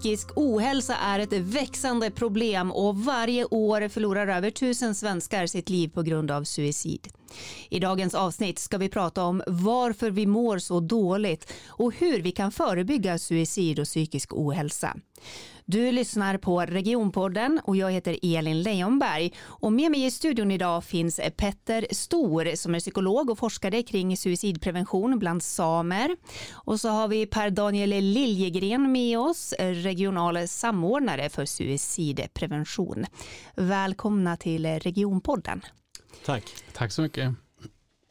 Psykisk ohälsa är ett växande problem och varje år förlorar över tusen svenskar sitt liv på grund av suicid. I dagens avsnitt ska vi prata om varför vi mår så dåligt och hur vi kan förebygga suicid och psykisk ohälsa. Du lyssnar på Regionpodden och jag heter Elin Leijonberg och med mig i studion idag finns Petter Stor som är psykolog och forskare kring suicidprevention bland samer. Och så har vi Per Daniel Liljegren med oss, regional samordnare för suicidprevention. Välkomna till Regionpodden. Tack. Tack så mycket.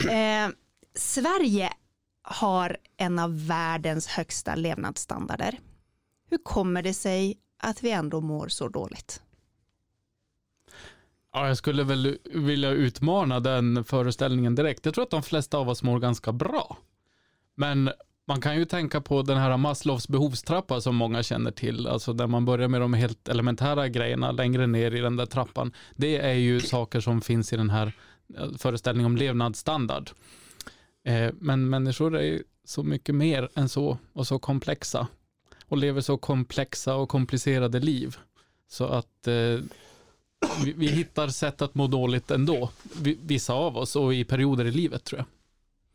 Eh, Sverige har en av världens högsta levnadsstandarder. Hur kommer det sig att vi ändå mår så dåligt? Ja, jag skulle väl vilja utmana den föreställningen direkt. Jag tror att de flesta av oss mår ganska bra. Men man kan ju tänka på den här Maslows behovstrappa som många känner till, alltså där man börjar med de helt elementära grejerna längre ner i den där trappan. Det är ju saker som finns i den här eh, föreställningen om levnadsstandard. Eh, men människor är så mycket mer än så och så komplexa och lever så komplexa och komplicerade liv. Så att eh, vi, vi, hittar sätt att må dåligt ändå, vissa av oss och i perioder i livet tror jag.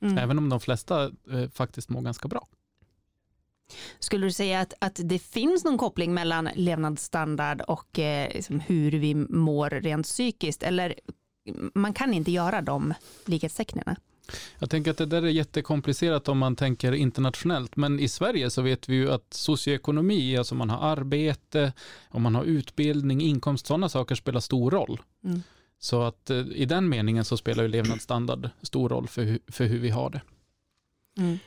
Mm. Även om de flesta eh, faktiskt mår ganska bra. Skulle du säga att, att det finns någon koppling mellan levnadsstandard och eh, liksom hur vi mår rent psykiskt? Eller man kan inte göra de likhetstecknen? Jag tänker att det där är jättekomplicerat om man tänker internationellt, men i Sverige så vet vi ju att socioekonomi, alltså man har arbete, om man har utbildning, inkomst, sådana saker spelar stor roll. Mm. Så att eh, i den meningen så spelar ju levnadsstandard stor roll för, för hur vi har det. Mm.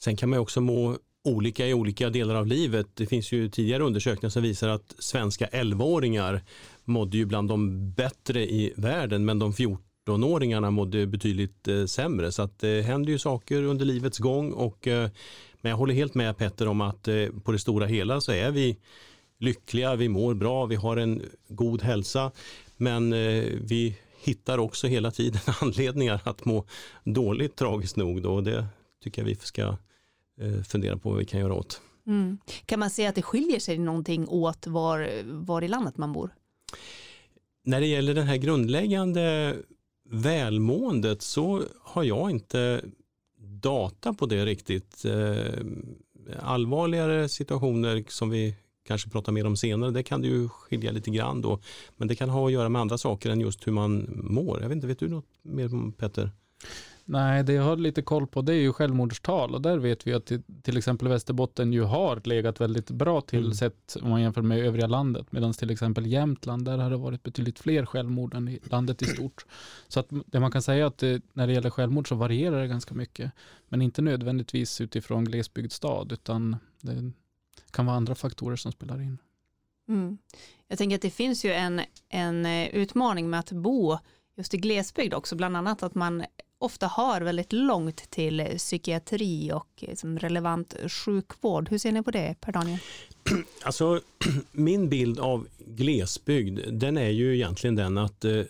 Sen kan man också må olika i olika delar av livet. Det finns ju tidigare undersökningar som visar att svenska 11-åringar mådde ju bland de bättre i världen, men de 14-åringarna mådde betydligt eh, sämre. Så att det händer ju saker under livets gång. Och, eh, men jag håller helt med Petter om att eh, på det stora hela så är vi lyckliga, vi mår bra, vi har en god hälsa. Men eh, vi hittar också hela tiden anledningar att må dåligt tragiskt nog. Då, och det tycker jag vi ska eh, fundera på vad vi kan göra åt. Mm. Kan man säga att det skiljer sig någonting åt var, var i landet man bor? När det gäller det här grundläggande välmåendet så har jag inte data på det riktigt. Eh, allvarligare situationer som vi kanske pratar mer om senare, det kan det ju skilja lite grann då. Men det kan ha att göra med andra saker än just hur man mår. Jag vet inte, vet du något mer om Petter? Nej, det jag har lite koll på det är ju självmordstal och där vet vi att till exempel Västerbotten ju har legat väldigt bra till mm. sett om man jämför med övriga landet. Medan till exempel Jämtland, där har det varit betydligt fler självmord än i landet i stort. Så att det man kan säga att det, när det gäller självmord så varierar det ganska mycket. Men inte nödvändigtvis utifrån glesbygdsstad utan det kan vara andra faktorer som spelar in. Mm. Jag tänker att det finns ju en, en eh, utmaning med att bo just i glesbygd också, bland annat att man ofta har väldigt långt till psykiatri och liksom relevant sjukvård. Hur ser ni på det, Per Daniel? Alltså, min bild av glesbygd, den är ju egentligen den att eh,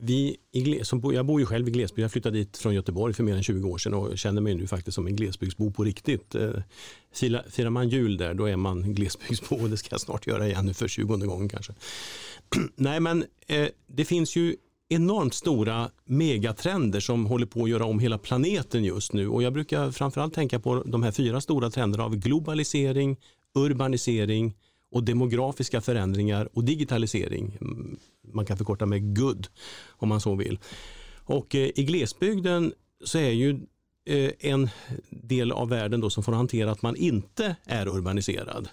vi som, jag bor ju själv i glesbygd. Jag flyttade dit från Göteborg för mer än 20 år sedan och känner mig nu faktiskt som en glesbygdsbo på riktigt. Eh, firar man jul där, då är man glesbygdsbo och det ska jag snart göra igen nu för 20 gången kanske. Nej, men eh, det finns ju enormt stora megatrender som håller på att göra om hela planeten just nu. Och jag brukar framförallt tänka på de här fyra stora trenderna av globalisering, urbanisering, och demografiska förändringar och digitalisering. Mm, man kan förkorta med GUD om man så vill. Och eh, i glesbygden så är ju eh, en del av världen då som får hantera att man inte är urbaniserad.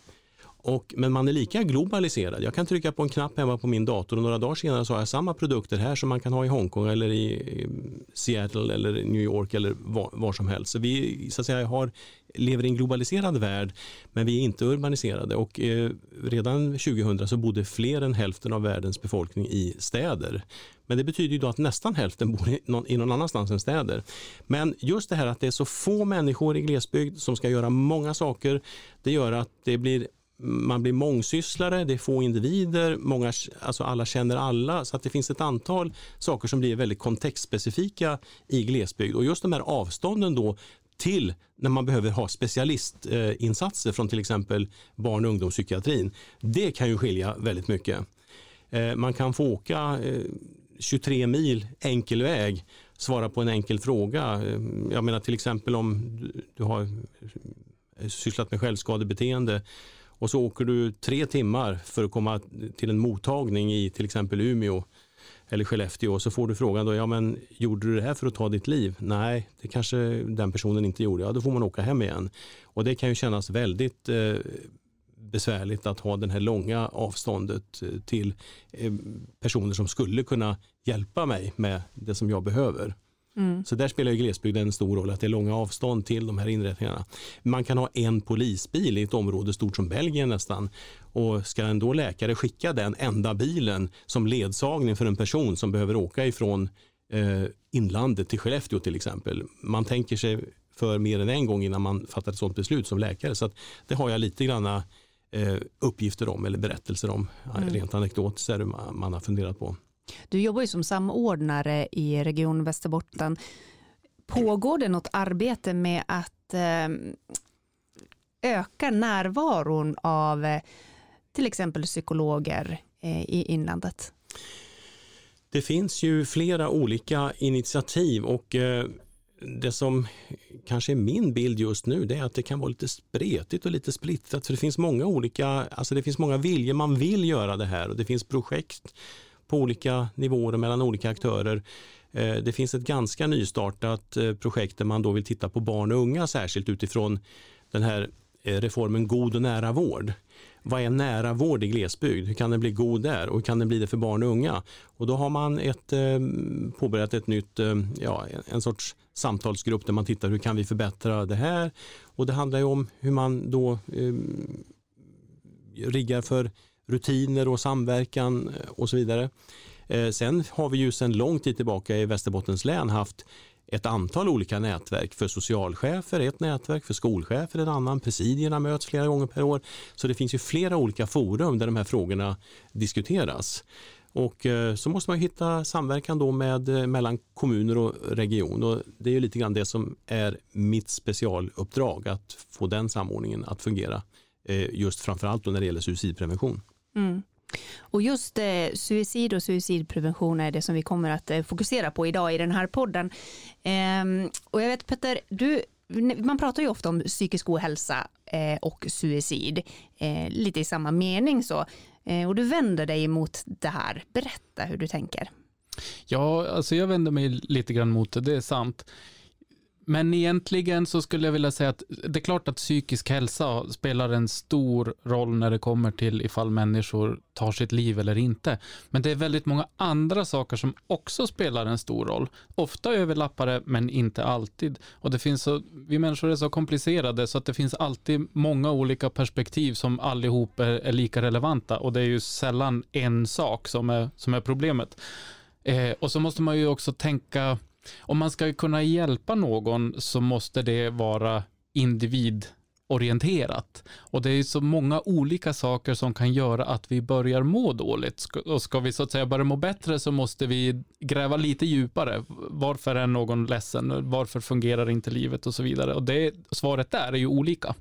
Och, men man är lika globaliserad. Jag kan trycka på en knapp hemma på min dator och några dagar senare så har jag samma produkter här som man kan ha i Hongkong eller i Seattle eller New York eller var, var som helst. Så vi så att säga, har, lever i en globaliserad värld men vi är inte urbaniserade och eh, redan 2000 så bodde fler än hälften av världens befolkning i städer. Men det betyder ju då att nästan hälften bor i någon, i någon annanstans än städer. Men just det här att det är så få människor i glesbygd som ska göra många saker, det gör att det blir man blir mångsysslare, det är få individer, många, alltså alla känner alla. Så att det finns ett antal saker som blir väldigt kontextspecifika i glesbygd. Och just de här avstånden då till när man behöver ha specialistinsatser från till exempel barn och ungdomspsykiatrin. Det kan ju skilja väldigt mycket. Eh, man kan få åka eh, 23 mil enkel väg, svara på en enkel fråga. Eh, jag menar till exempel om du har sysslat med självskadebeteende och så åker du tre timmar för att komma till en mottagning i till exempel Umeå eller Skellefteå och så får du frågan då, ja men gjorde du det här för att ta ditt liv? Nej, det kanske den personen inte gjorde. Ja, då får man åka hem igen. Och det kan ju kännas väldigt eh, besvärligt att ha det här långa avståndet eh, till eh, personer som skulle kunna hjälpa mig med det som jag behöver. Mm. Så där spelar ju glesbygden en stor roll, att det är långa avstånd till de här inrättningarna. Man kan ha en polisbil i ett område stort som Belgien nästan. Och ska en då läkare skicka den enda bilen som ledsagning för en person som behöver åka ifrån eh, inlandet till Skellefteå till exempel. Man tänker sig för mer än en gång innan man fattar ett sådant beslut som läkare. Så det har jag lite granna eh, uppgifter om eller berättelser om, mm. rent anekdotiskt man har funderat på. Du jobbar ju som samordnare i Region Västerbotten. Pågår det något arbete med att eh, öka närvaron av eh, till exempel psykologer eh, i inlandet? Det finns ju flera olika initiativ och det som kanske är min bild just nu det är att det kan vara lite spretigt och lite splittrat för det finns många olika, alltså det finns många viljor man vill göra det här och det finns projekt på olika nivåer mellan olika aktörer. Eh, det finns ett ganska nystartat eh, projekt där man då vill titta på barn och unga särskilt utifrån den här eh, reformen God och nära vård. Vad är nära vård i glesbygd? Hur kan den bli god där och hur kan den bli det för barn och unga? Och då har man ett, påbörjat ett nytt, ja, en sorts samtalsgrupp där man tittar hur kan vi förbättra det här? Och det handlar ju om hur man då eh, riggar för rutiner och samverkan eh, och så vidare. Eh, sen har vi ju sedan lång tid tillbaka i Västerbottens län haft ett antal olika nätverk för socialchefer, ett nätverk för skolchefer, en annan. Presidierna möts flera gånger per år. Så det finns ju flera olika forum där de här frågorna diskuteras. Och eh, så måste man hitta samverkan då med, mellan kommuner och region. Och det är ju lite grann det som är mitt specialuppdrag, att få den samordningen att fungera. Just framförallt när det gäller suicidprevention. Mm. Och just eh, suicid och suicidprevention är det som vi kommer att eh, fokusera på idag i den här podden. Eh, och jag vet Petter, du, man pratar ju ofta om psykisk ohälsa eh, och suicid, eh, lite i samma mening så. Eh, och du vänder dig mot det här. Berätta hur du tänker. Ja, alltså jag vänder mig lite grann mot det, det är sant. Men egentligen så skulle jag vilja säga att det är klart att psykisk hälsa spelar en stor roll när det kommer till ifall människor tar sitt liv eller inte. Men det är väldigt många andra saker som också spelar en stor roll. Ofta överlappar det, men inte alltid. Och det finns så, vi människor är så komplicerade så att det finns alltid många olika perspektiv som allihop är, är lika relevanta. Och det är ju sällan en sak som är, som är problemet. Eh, och så måste man ju också tänka om man ska kunna hjälpa någon så måste det vara individorienterat. Och det är så många olika saker som kan göra att vi börjar må dåligt. Och ska vi så att säga börja må bättre så måste vi gräva lite djupare. Varför är någon ledsen? Varför fungerar inte livet och så vidare? Och det, svaret där är ju olika.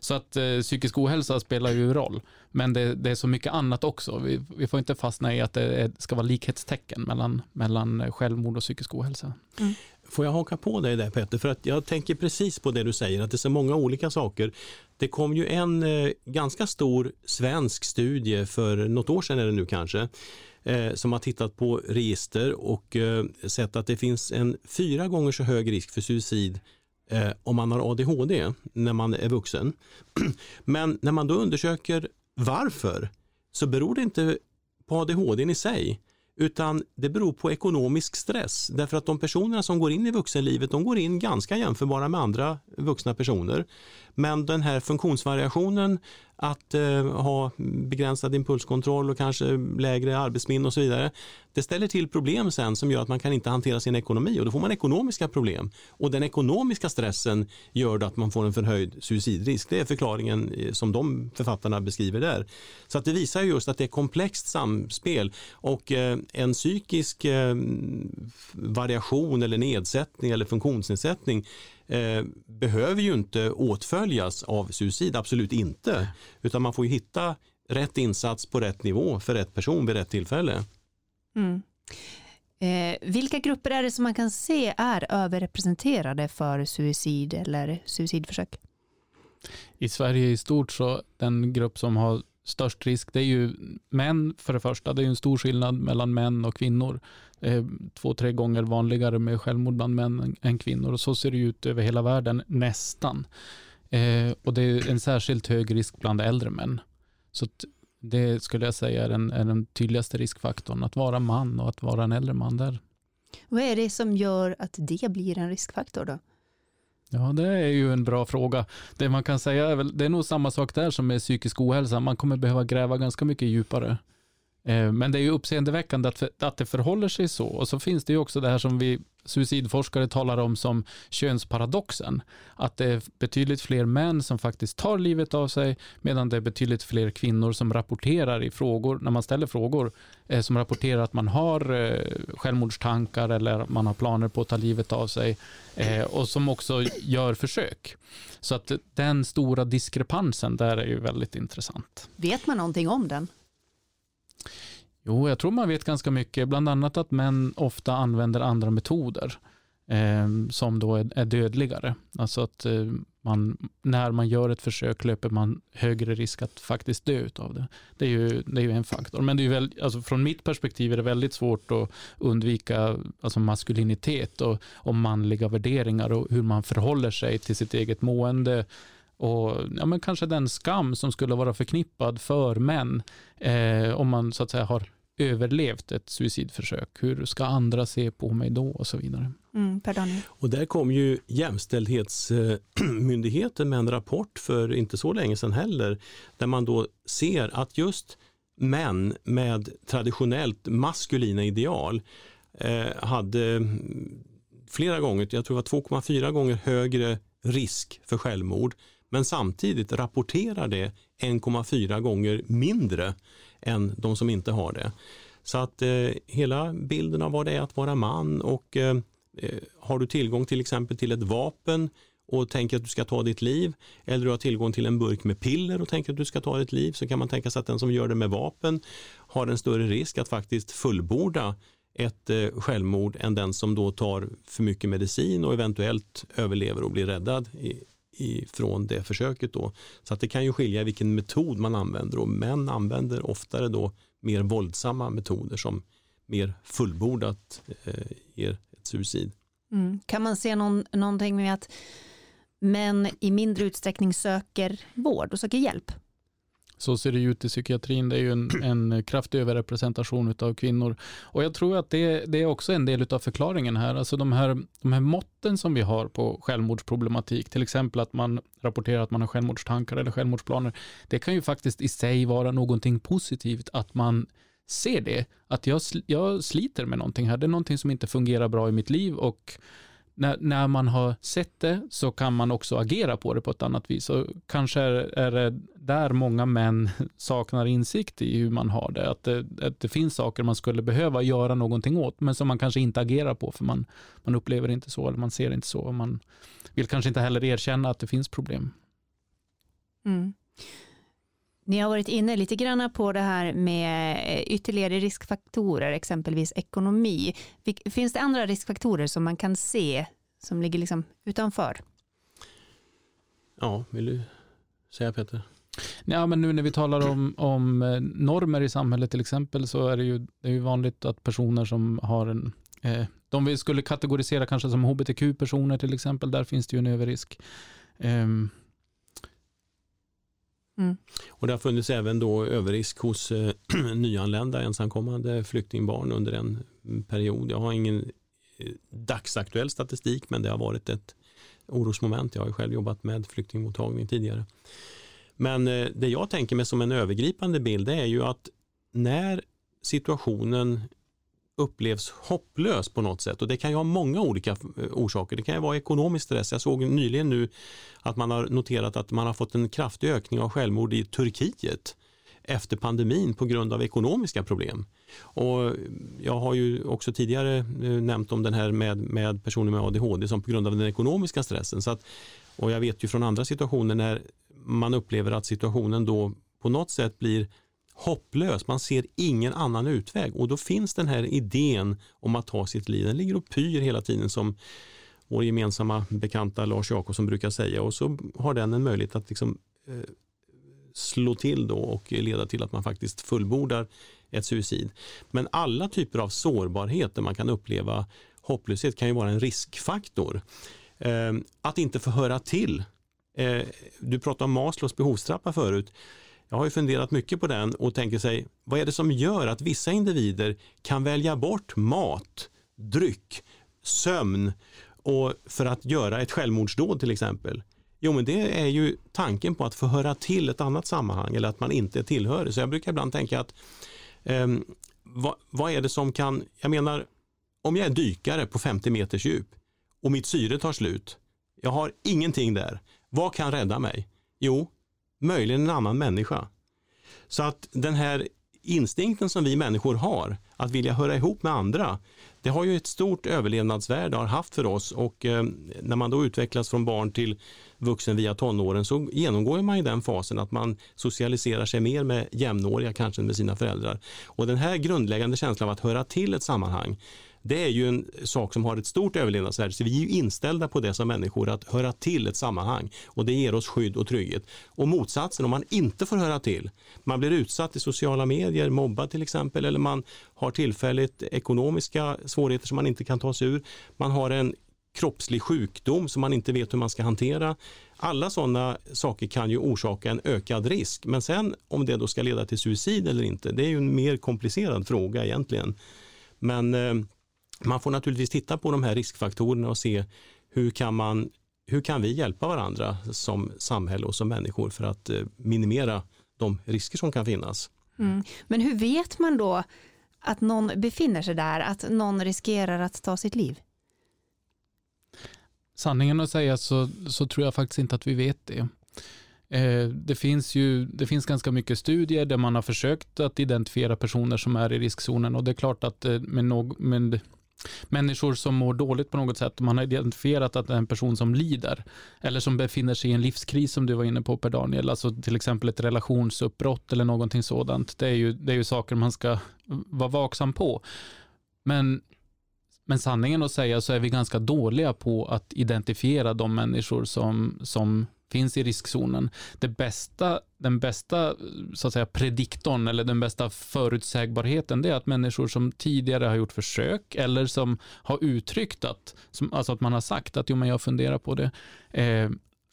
Så att eh, psykisk ohälsa spelar ju roll. Men det, det, är så mycket annat också. Vi, vi får inte fastna i att det ska vara likhetstecken mellan, mellan självmord och psykisk ohälsa. Mm. Får jag haka på dig där Petter? För att jag tänker precis på det du säger, att det är så många olika saker. Det kom ju en eh, ganska stor svensk studie för något år sedan är det nu kanske, eh, som har tittat på register och eh, sett att det finns en fyra gånger så hög risk för suicid eh, om man har ADHD när man är vuxen. Men när man då undersöker varför så beror det inte på ADHD i sig utan det beror på ekonomisk stress. Därför att de personerna som går in i vuxenlivet de går in ganska jämförbara med andra vuxna personer. Men den här funktionsvariationen att eh, ha begränsad impulskontroll och kanske lägre arbetsminne och så vidare. Det ställer till problem sen som gör att man kan inte hantera sin ekonomi och då får man ekonomiska problem. Och den ekonomiska stressen gör att man får en förhöjd suicidrisk. Det är förklaringen eh, som de författarna beskriver där. Så att det visar just att det är komplext samspel och eh, en psykisk eh, variation eller nedsättning eller funktionsnedsättning eh, behöver ju inte åtföljas av suicid, absolut inte. Utan man får ju hitta rätt insats på rätt nivå för rätt person vid rätt tillfälle. Mm. Eh, vilka grupper är det som man kan se är överrepresenterade för suicid eller suicidförsök? I Sverige i stort så den grupp som har störst risk det är ju män för det första. Det är ju en stor skillnad mellan män och kvinnor. Eh, två, tre gånger vanligare med självmord bland män än kvinnor och så ser det ut över hela världen nästan. Eh, och det är en särskilt hög risk bland äldre män. Så det skulle jag säga är den, är den tydligaste riskfaktorn, att vara man och att vara en äldre man där. Vad är det som gör att det blir en riskfaktor då? Ja, det är ju en bra fråga. Det man kan säga är väl, det är nog samma sak där som med psykisk ohälsa. Man kommer behöva gräva ganska mycket djupare. Eh, men det är ju uppseendeväckande att, att det förhåller sig så. Och så finns det ju också det här som vi suicidforskare talar om som könsparadoxen. Att det är betydligt fler män som faktiskt tar livet av sig medan det är betydligt fler kvinnor som rapporterar i frågor, när man ställer frågor, eh, som rapporterar att man har eh, självmordstankar eller man har planer på att ta livet av sig eh, och som också gör försök. Så att den stora diskrepansen där är ju väldigt intressant. Vet man någonting om den? Jo, jag tror man vet ganska mycket. Bland annat att män ofta använder andra metoder eh, som då är, är, dödligare. Alltså att eh, man, när man gör ett försök löper man högre risk att faktiskt dö av det. Det är ju, det är ju en faktor. Men det är väl, alltså från mitt perspektiv är det väldigt svårt att undvika alltså maskulinitet och, och manliga värderingar och hur man förhåller sig till sitt eget mående och ja, men kanske den skam som skulle vara förknippad för män eh, om man så att säga har överlevt ett suicidförsök. Hur ska andra se på mig då och så vidare. Mm, och där kom ju Jämställdhetsmyndigheten med en rapport för inte så länge sedan heller där man då ser att just män med traditionellt maskulina ideal eh, hade flera gånger, jag tror det var 2,4 gånger högre risk för självmord men samtidigt rapporterar det 1,4 gånger mindre än de som inte har det. Så att eh, hela bilden av vad det är att vara man och eh, eh, har du tillgång till exempel till ett vapen och tänker att du ska ta ditt liv eller du har tillgång till en burk med piller och tänker att du ska ta ditt liv så kan man tänka sig att den som gör det med vapen har en större risk att faktiskt fullborda ett eh, självmord än den som då tar för mycket medicin och eventuellt överlever och blir räddad ifrån det försöket. Då. Så att det kan ju skilja vilken metod man använder och män använder oftare då mer våldsamma metoder som mer fullbordat eh, ger ett suicid. Mm. Kan man se någon, någonting med att män i mindre utsträckning söker vård och söker hjälp? Så ser det ut i psykiatrin. Det är ju en, en kraftig överrepresentation av kvinnor. Och jag tror att det, det är också en del av förklaringen här. Alltså de här, de här måtten som vi har på självmordsproblematik, till exempel att man rapporterar att man har självmordstankar eller självmordsplaner. Det kan ju faktiskt i sig vara någonting positivt att man ser det. Att jag, jag sliter med någonting här. Det är någonting som inte fungerar bra i mitt liv och när, när man har sett det så kan man också agera på det på ett annat vis. Och kanske är, är det där många män saknar insikt i hur man har det. Att, det. att det finns saker man skulle behöva göra någonting åt, men som man kanske inte agerar på för man, man upplever inte så eller man ser inte så. Och man vill kanske inte heller erkänna att det finns problem. Mm. Ni har varit inne lite grann på det här med ytterligare riskfaktorer, exempelvis ekonomi. Finns det andra riskfaktorer som man kan se som ligger liksom utanför? Ja, vill du säga Peter? Ja, men nu när vi talar om, om eh, normer i samhället till exempel så är det ju, det är ju vanligt att personer som har en eh, de vi skulle kategorisera kanske som hbtq-personer till exempel, där finns det ju en överrisk. Um, Mm. Och det har funnits även då överrisk hos eh, nyanlända ensamkommande flyktingbarn under en period. Jag har ingen eh, dagsaktuell statistik men det har varit ett orosmoment. Jag har ju själv jobbat med flyktingmottagning tidigare. Men eh, det jag tänker mig som en övergripande bild är ju att när situationen upplevs hopplös på något sätt och det kan ju ha många olika eh, orsaker. Det kan ju vara ekonomisk stress. Jag såg nyligen nu att man har noterat att man har fått en kraftig ökning av självmord i Turkiet efter pandemin på grund av ekonomiska problem. Och jag har ju också tidigare eh, nämnt om den här med, med personer med ADHD som på grund av den ekonomiska stressen. Så att, och jag vet ju från andra situationer när man upplever att situationen då på något sätt blir hopplös, man ser ingen annan utväg och då finns den här idén om att ta sitt liv, den ligger och pyr hela tiden som vår gemensamma bekanta Lars Jakobsson brukar säga och så har den en möjlighet att liksom, eh, slå till då och leda till att man faktiskt fullbordar ett suicid. Men alla typer av sårbarhet där man kan uppleva hopplöshet kan ju vara en riskfaktor. Eh, att inte få höra till. Eh, du pratade om Maslows behovstrappa förut. Jag har ju funderat mycket på den och tänker sig, vad är det som gör att vissa individer kan välja bort mat, dryck, sömn och för att göra ett självmordsdåd till exempel? Jo, men det är ju tanken på att få höra till ett annat sammanhang eller att man inte tillhör Så jag brukar ibland tänka att eh, vad, vad, är det som kan, jag menar, om jag är dykare på 50 meters djup och mitt syre tar slut, jag har ingenting där, vad kan rädda mig? Jo, möjligen en annan människa. Så att den här instinkten som vi människor har, att vilja höra ihop med andra, det har ju ett stort överlevnadsvärde, har haft för oss och eh, när man då utvecklas från barn till vuxen via tonåren så genomgår man i den fasen att man socialiserar sig mer med jämnåriga, kanske med sina föräldrar. Och den här grundläggande känslan av att höra till ett sammanhang, det är ju en sak som har ett stort överlevnadsvärde. Så vi är ju inställda på det som människor, att höra till ett sammanhang. Och det ger oss skydd och trygghet. Och motsatsen, om man inte får höra till, man blir utsatt i sociala medier, mobbad till exempel, eller man har tillfälligt ekonomiska svårigheter som man inte kan ta sig ur. Man har en kroppslig sjukdom som man inte vet hur man ska hantera. Alla sådana saker kan ju orsaka en ökad risk. Men sen om det då ska leda till suicid eller inte, det är ju en mer komplicerad fråga egentligen. Men eh, man får naturligtvis titta på de här riskfaktorerna och se hur kan, man, hur kan vi hjälpa varandra som samhälle och som människor för att eh, minimera de risker som kan finnas. Mm. Men hur vet man då att någon befinner sig där, att någon riskerar att ta sitt liv? Sanningen att säga så, så tror jag faktiskt inte att vi vet det. Eh, det finns ju det finns ganska mycket studier där man har försökt att identifiera personer som är i riskzonen och det är klart att eh, med, no, med människor som mår dåligt på något sätt, man har identifierat att det är en person som lider eller som befinner sig i en livskris som du var inne på Per Daniel, alltså till exempel ett relationsuppbrott eller någonting sådant. Det är ju, det är ju saker man ska vara vaksam på. Men men sanningen att säga så är vi ganska dåliga på att identifiera de människor som, som finns i riskzonen. Det bästa, den bästa så att säga, prediktorn eller den bästa förutsägbarheten det är att människor som tidigare har gjort försök eller som har uttryckt att, som, alltså att man har sagt att jo, men jag funderar på det. Eh,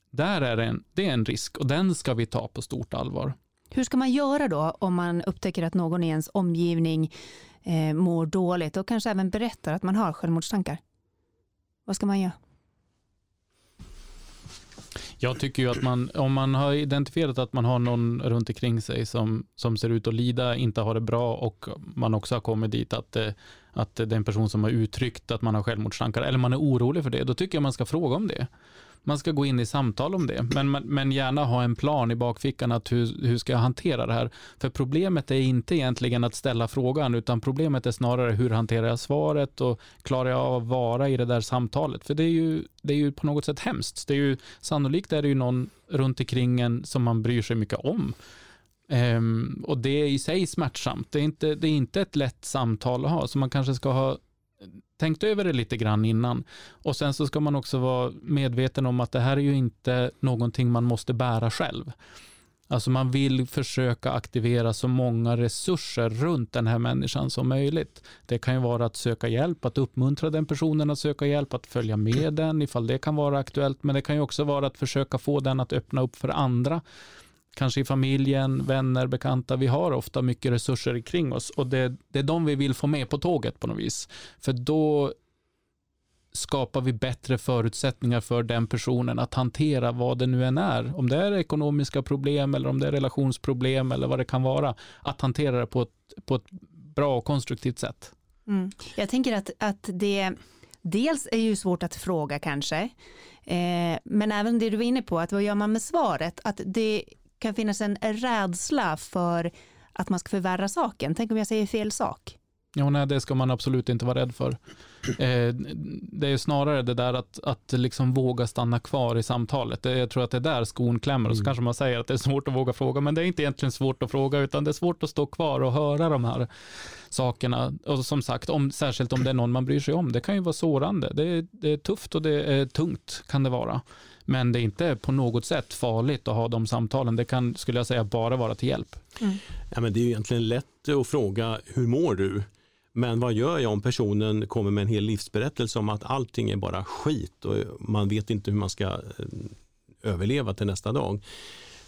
där är en, det är en risk och den ska vi ta på stort allvar. Hur ska man göra då om man upptäcker att någon i ens omgivning eh, mår dåligt och kanske även berättar att man har självmordstankar? Vad ska man göra? Jag tycker ju att man, om man har identifierat att man har någon runt omkring sig som, som ser ut att lida, inte har det bra och man också har kommit dit att, eh, att det är en person som har uttryckt att man har självmordstankar eller man är orolig för det, då tycker jag man ska fråga om det man ska gå in i samtal om det, men, men gärna ha en plan i bakfickan att hur, hur ska jag hantera det här? För problemet är inte egentligen att ställa frågan, utan problemet är snarare hur hanterar jag svaret och klarar jag av att vara i det där samtalet? För det är ju, det är ju på något sätt hemskt. Det är ju, sannolikt är det ju någon runt omkring en som man bryr sig mycket om. Um, och det är i sig smärtsamt. Det är, inte, det är inte ett lätt samtal att ha, så man kanske ska ha tänkt över det lite grann innan. Och sen så ska man också vara medveten om att det här är ju inte någonting man måste bära själv. Alltså man vill försöka aktivera så många resurser runt den här människan som möjligt. Det kan ju vara att söka hjälp, att uppmuntra den personen att söka hjälp, att följa med den ifall det kan vara aktuellt. Men det kan ju också vara att försöka få den att öppna upp för andra kanske i familjen, vänner, bekanta. Vi har ofta mycket resurser kring oss och det, det är de vi vill få med på tåget på något vis. För då skapar vi bättre förutsättningar för den personen att hantera vad det nu än är. Om det är ekonomiska problem eller om det är relationsproblem eller vad det kan vara. Att hantera det på ett, på ett bra och konstruktivt sätt. Mm. Jag tänker att, att det dels är ju svårt att fråga kanske. Eh, men även det du var inne på, att vad gör man med svaret? Att det kan finnas en rädsla för att man ska förvärra saken. Tänk om jag säger fel sak? Ja, nej, det ska man absolut inte vara rädd för. Eh, det är snarare det där att, att liksom våga stanna kvar i samtalet. Det, jag tror att det är där skon klämmer. Och så mm. kanske man säger att det är svårt att våga fråga, men det är inte egentligen svårt att fråga, utan det är svårt att stå kvar och höra de här sakerna. Och som sagt, om, särskilt om det är någon man bryr sig om. Det kan ju vara sårande. Det är, det är tufft och det är tungt, kan det vara. Men det är inte på något sätt farligt att ha de samtalen. Det kan, skulle jag säga, bara vara till hjälp. Mm. Ja, men det är egentligen lätt att fråga, hur mår du? Men vad gör jag om personen kommer med en hel livsberättelse om att allting är bara skit och man vet inte hur man ska eh, överleva till nästa dag.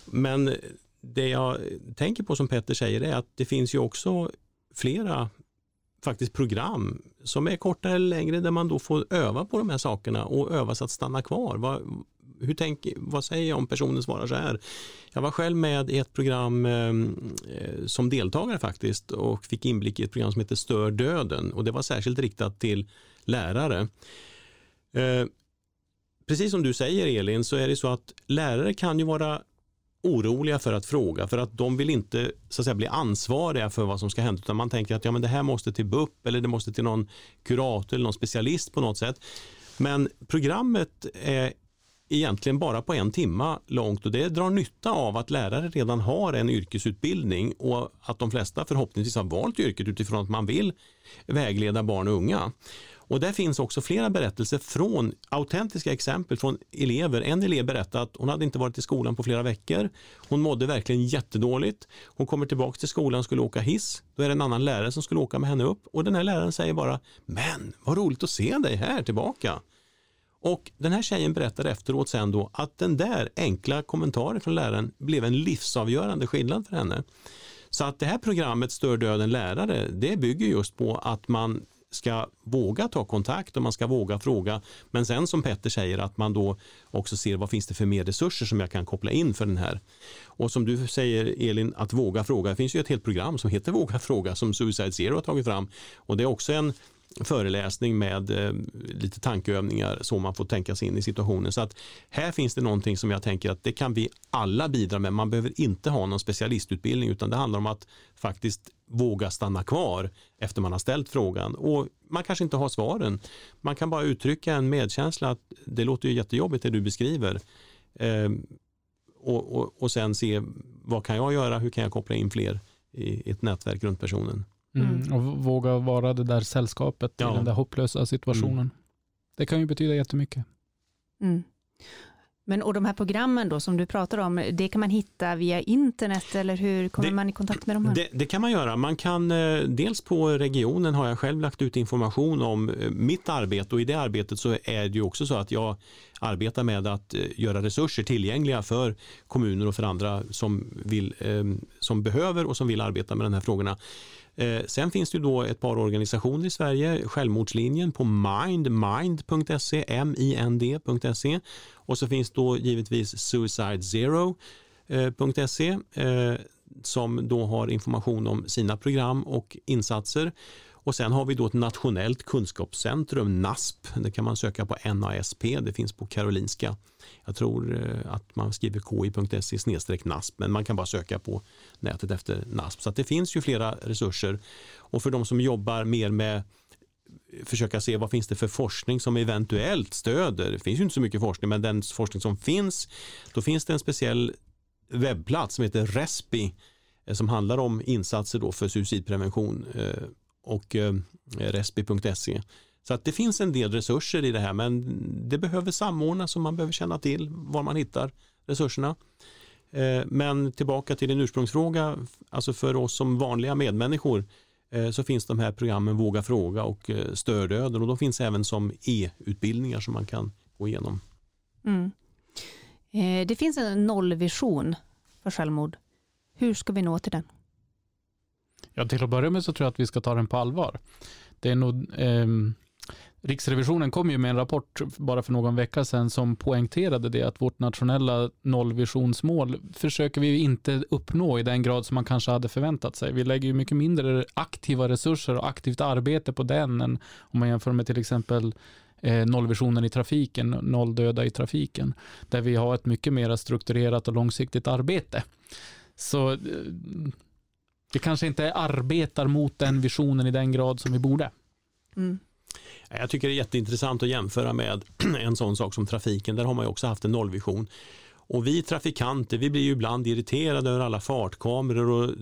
Men det jag tänker på som Petter säger är att det finns ju också flera faktiskt program som är kortare eller längre där man då får öva på de här sakerna och öva sig att stanna kvar. Vad, hur tänk, vad säger jag om personen svarar så här? Jag var själv med i ett program ehm, eh, som deltagare faktiskt och fick inblick i ett program som heter Stör döden och det var särskilt riktat till lärare. Eh, precis som du säger Elin så är det så att lärare kan ju vara oroliga för att fråga för att de vill inte så att säga, bli ansvariga för vad som ska hända utan man tänker att ja, men det här måste till BUP eller det måste till någon kurator eller någon specialist på något sätt. Men programmet är egentligen bara på en timma långt och det drar nytta av att lärare redan har en yrkesutbildning och att de flesta förhoppningsvis har valt yrket utifrån att man vill vägleda barn och unga. Och där finns också flera berättelser från autentiska exempel från elever. En elev berättade att hon hade inte varit i skolan på flera veckor. Hon mådde verkligen jättedåligt. Hon kommer tillbaka till skolan och skulle åka hiss. Då är det en annan lärare som skulle åka med henne upp och den här läraren säger bara Men vad roligt att se dig här tillbaka. Och den här tjejen berättade efteråt sen då att den där enkla kommentaren från läraren blev en livsavgörande skillnad för henne. Så att det här programmet Stör döden lärare, det bygger just på att man ska våga ta kontakt och man ska våga fråga. Men sen som Petter säger att man då också ser vad finns det för mer resurser som jag kan koppla in för den här. Och som du säger Elin, att våga fråga. Det finns ju ett helt program som heter Våga fråga som Suicide Zero har tagit fram. Och det är också en föreläsning med eh, lite tankeövningar så man får tänka sig in i situationen. Så att här finns det någonting som jag tänker att det kan vi alla bidra med. Man behöver inte ha någon specialistutbildning utan det handlar om att faktiskt våga stanna kvar efter man har ställt frågan och man kanske inte har svaren. Man kan bara uttrycka en medkänsla att det låter ju jättejobbigt det du beskriver. Eh, och, och, och sen se vad kan jag göra, hur kan jag koppla in fler i ett nätverk runt personen. Mm. mm. Och våga vara det där sällskapet ja. i den där hopplösa situationen. Mm. Det kan ju betyda jättemycket. Mm. Men och de här programmen då som du pratar om, det kan man hitta via internet eller hur kommer det, man i kontakt med de här? Det, det, kan man göra. Man kan eh, dels på regionen har jag själv lagt ut information om eh, mitt arbete och i det arbetet så är det ju också så att jag arbetar med att eh, göra resurser tillgängliga för kommuner och för andra som, vill, ehm, som behöver och som vill arbeta med de här frågorna. Eh, sen finns det då ett par organisationer i Sverige, Självmordslinjen på mind, mind.se, m-i-n-d.se och så finns då givetvis suicidezero.se eh, som då har information om sina program och insatser. Och sen har vi då ett nationellt kunskapscentrum, NASP. Det kan man söka på NASP. Det finns på Karolinska. Jag tror eh, att man skriver ki.se NASP men man kan bara söka på nätet efter NASP. Så det finns ju flera resurser. Och för de som jobbar mer med försöka se vad finns det för forskning som eventuellt stöder. Det finns ju inte så mycket forskning men den forskning som finns, då finns det en speciell webbplats som heter Respi eh, som handlar om insatser då för suicidprevention eh, och eh, respi.se. Så att det finns en del resurser i det här men det behöver samordnas och man behöver känna till var man hittar resurserna. Eh, men tillbaka till din ursprungsfråga, alltså för oss som vanliga medmänniskor eh, så finns de här programmen Våga fråga och Stördöden och de finns även som e-utbildningar som man kan gå igenom. Mm. Det finns en nollvision för självmord. Hur ska vi nå till den? Ja, till att börja med så tror jag att vi ska ta den på allvar. Det är nog, eh, Riksrevisionen kom ju med en rapport bara för någon vecka sedan som poängterade det att vårt nationella nollvisionsmål försöker vi inte uppnå i den grad som man kanske hade förväntat sig. Vi lägger ju mycket mindre aktiva resurser och aktivt arbete på den än om man jämför med till exempel eh, nollvisionen i trafiken, noll döda i trafiken, där vi har ett mycket mer strukturerat och långsiktigt arbete. Så eh, vi kanske inte arbetar mot den visionen i den grad som vi borde. Mm. Jag tycker det är jätteintressant att jämföra med en sån sak som trafiken. Där har man ju också haft en nollvision. Och vi trafikanter, vi blir ju ibland irriterade över alla fartkameror och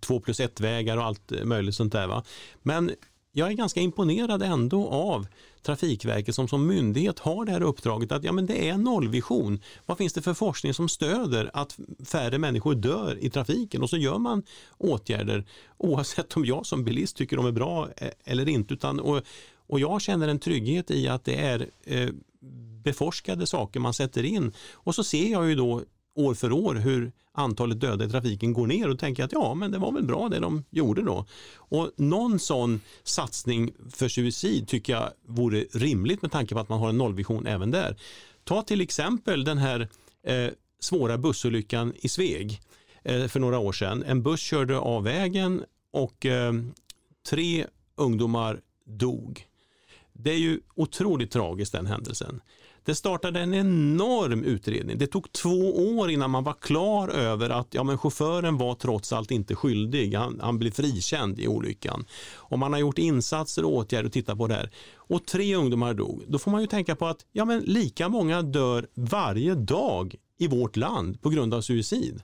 två plus ett vägar och allt möjligt sånt där. Va? Men jag är ganska imponerad ändå av Trafikverket som som myndighet har det här uppdraget att ja, men det är nollvision. Vad finns det för forskning som stöder att färre människor dör i trafiken och så gör man åtgärder oavsett om jag som bilist tycker de är bra eh, eller inte. Utan, och, och jag känner en trygghet i att det är eh, beforskade saker man sätter in och så ser jag ju då år för år hur antalet döda i trafiken går ner och tänker att ja, men det var väl bra det de gjorde då. Och någon sån satsning för suicid tycker jag vore rimligt med tanke på att man har en nollvision även där. Ta till exempel den här eh, svåra bussolyckan i Sveg eh, för några år sedan. En buss körde av vägen och eh, tre ungdomar dog. Det är ju otroligt tragiskt den händelsen. Det startade en enorm utredning. Det tog två år innan man var klar över att ja, men chauffören var trots allt inte skyldig. Han, han blev frikänd i olyckan. Och man har gjort insatser och åtgärder och tittat på det här. Och tre ungdomar dog. Då får man ju tänka på att ja, men lika många dör varje dag i vårt land på grund av suicid.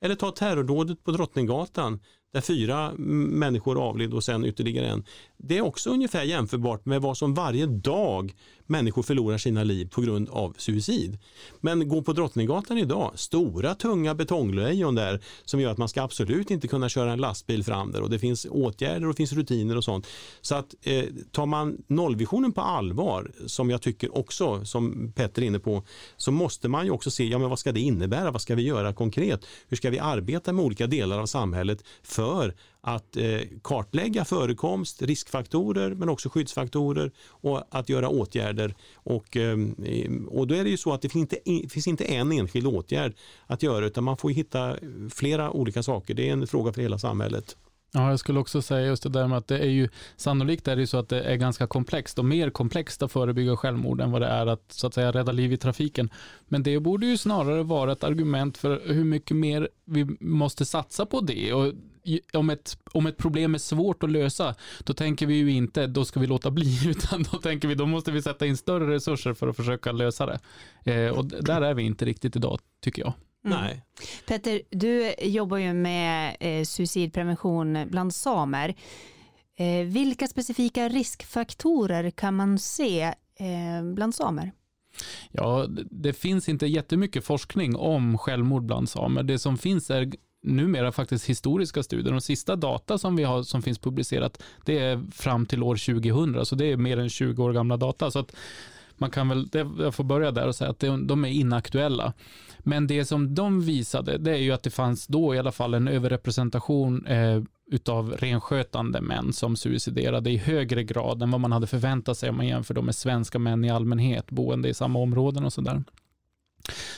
Eller ta terrordådet på Drottninggatan där fyra människor avled och sen ytterligare en. Det är också ungefär jämförbart med vad som varje dag människor förlorar sina liv på grund av suicid. Men gå på Drottninggatan idag, stora tunga betonglejon där som gör att man ska absolut inte kunna köra en lastbil fram där och det finns åtgärder och det finns rutiner och sånt. Så att eh, tar man nollvisionen på allvar, som jag tycker också, som Petter är inne på, så måste man ju också se, ja men vad ska det innebära? Vad ska vi göra konkret? Hur ska vi arbeta med olika delar av samhället för att eh, kartlägga förekomst, riskfaktorer men också skyddsfaktorer och att göra åtgärder. Och, eh, och då är det ju så att det finns inte, finns inte en enskild åtgärd att göra utan man får hitta flera olika saker. Det är en fråga för hela samhället. Ja, jag skulle också säga just det där med att det är ju sannolikt är det så att det är ganska komplext och mer komplext att förebygga självmord än vad det är att så att säga rädda liv i trafiken. Men det borde ju snarare vara ett argument för hur mycket mer vi måste satsa på det och om ett, om ett problem är svårt att lösa, då tänker vi ju inte, då ska vi låta bli, utan då tänker vi, då måste vi sätta in större resurser för att försöka lösa det. Eh, och där är vi inte riktigt idag, tycker jag. Mm. Nej. Petter, du jobbar ju med eh, suicidprevention bland samer. Eh, vilka specifika riskfaktorer kan man se eh, bland samer? Ja, det finns inte jättemycket forskning om självmord bland samer. Det som finns är numera faktiskt historiska studier. De sista data som vi har som finns publicerat, det är fram till år 2000, så det är mer än 20 år gamla data. Så att man kan väl, jag får börja där och säga att de är inaktuella. Men det som de visade, det är ju att det fanns då i alla fall en överrepresentation eh, utav renskötande män som suiciderade i högre grad än vad man hade förväntat sig om man jämför med svenska män i allmänhet boende i samma områden och sådär.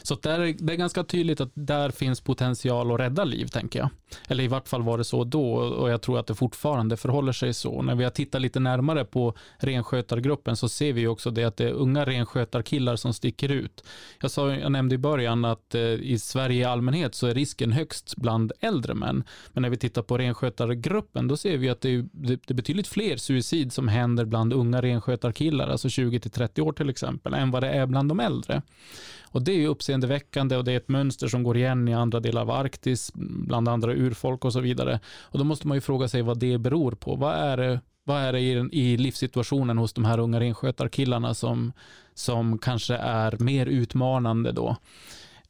Så där, det är ganska tydligt att där finns potential att rädda liv, tänker jag. Eller i vart fall var det så då och jag tror att det fortfarande förhåller sig så. När vi har tittat lite närmare på renskötargruppen så ser vi också det att det är unga renskötarkillar som sticker ut. Jag, sa, jag nämnde i början att eh, i Sverige i allmänhet så är risken högst bland äldre män. Men när vi tittar på renskötargruppen då ser vi att det är, det är betydligt fler suicid som händer bland unga renskötarkillar, alltså 20 till 30 år till exempel, än vad det är bland de äldre. Och det är ju uppseendeväckande och det är ett mönster som går igen i andra delar av Arktis, bland andra urfolk och så vidare. Och då måste man ju fråga sig vad det beror på. Vad är det, vad är det i, i livssituationen hos de här unga renskötarkillarna som, som kanske är mer utmanande då?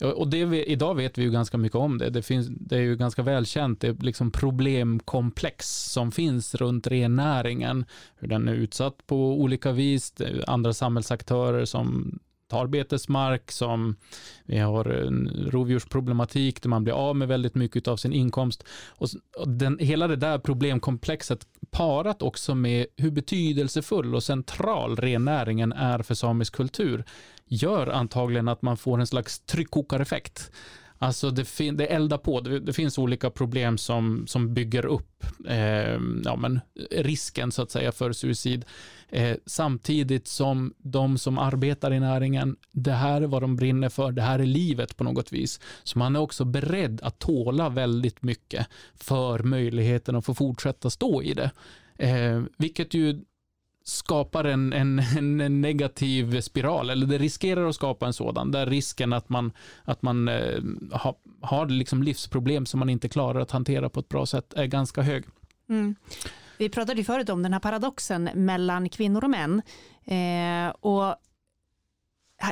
Och det, idag vet vi ju ganska mycket om det. Det, finns, det är ju ganska välkänt, det är liksom problemkomplex som finns runt rennäringen. Hur den är utsatt på olika vis, andra samhällsaktörer som tar betesmark, som vi har en rovdjursproblematik där man blir av med väldigt mycket av sin inkomst. Och den, hela det där problemkomplexet parat också med hur betydelsefull och central rennäringen är för samisk kultur gör antagligen att man får en slags tryckkokareffekt Alltså det, fin- det eldar på, det, det, finns olika problem som, som bygger upp eh, ja, men risken så att säga för suicid. Eh, samtidigt som de som arbetar i näringen, det här är vad de brinner för, det här är livet på något vis. Så man är också beredd att tåla väldigt mycket för möjligheten att få fortsätta stå i det. Eh, vilket ju skapar en, en, en, negativ spiral, eller det riskerar att skapa en sådan, där risken att man, att man eh, ha, har liksom livsproblem som man inte klarar att hantera på ett bra sätt är ganska hög. Mm. Vi pratade ju förut om den här paradoxen mellan kvinnor och män. Eh, och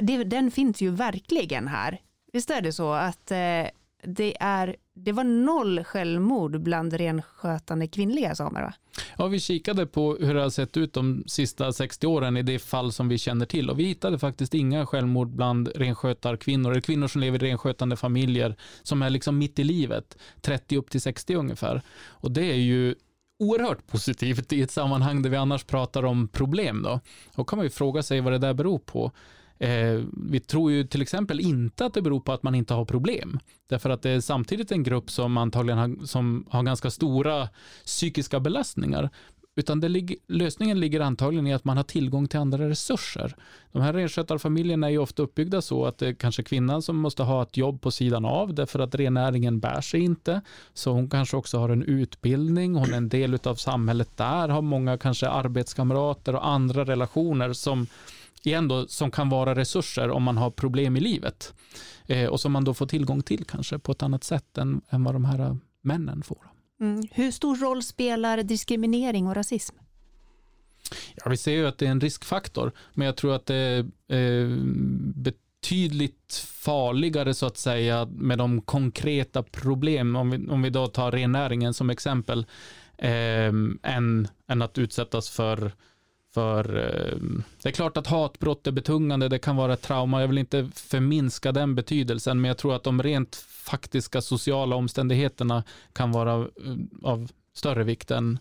det, den finns ju verkligen här. Visst är det så att eh, det, är, det var noll självmord bland renskötande kvinnliga samer? Va? Ja, vi kikade på hur det har sett ut de sista 60 åren i det fall som vi känner till och vi hittade faktiskt inga självmord bland renskötarkvinnor eller kvinnor som lever i renskötande familjer som är liksom mitt i livet, 30 upp till 60 ungefär. Och det är ju oerhört positivt i ett sammanhang där vi annars pratar om problem. Då, då kan man ju fråga sig vad det där beror på. Eh, vi tror ju till exempel inte att det beror på att man inte har problem. Därför att det är samtidigt en grupp som antagligen har, som har ganska stora psykiska belastningar. Utan det lig lösningen ligger antagligen i att man har tillgång till andra resurser. De här renskötarfamiljerna är ju ofta uppbyggda så att det är kanske kvinnan som måste ha ett jobb på sidan av därför att rennäringen bär sig inte. Så hon kanske också har en utbildning, hon är en del av samhället där, har många kanske arbetskamrater och andra relationer som igen då, som kan vara resurser om man har problem i livet. Eh, och som man då får tillgång till kanske på ett annat sätt än, än vad de här männen får. Mm. Hur stor roll spelar diskriminering och rasism? Ja, vi ser ju att det är en riskfaktor, men jag tror att det är eh, betydligt farligare så att säga med de konkreta problem, om vi, om vi då tar rennäringen som exempel, eh, än, än att utsättas för för eh, det är klart att hatbrott är betungande, det kan vara ett trauma. Jag vill inte förminska den betydelsen, men jag tror att de rent faktiska sociala omständigheterna kan vara eh, av större vikt än,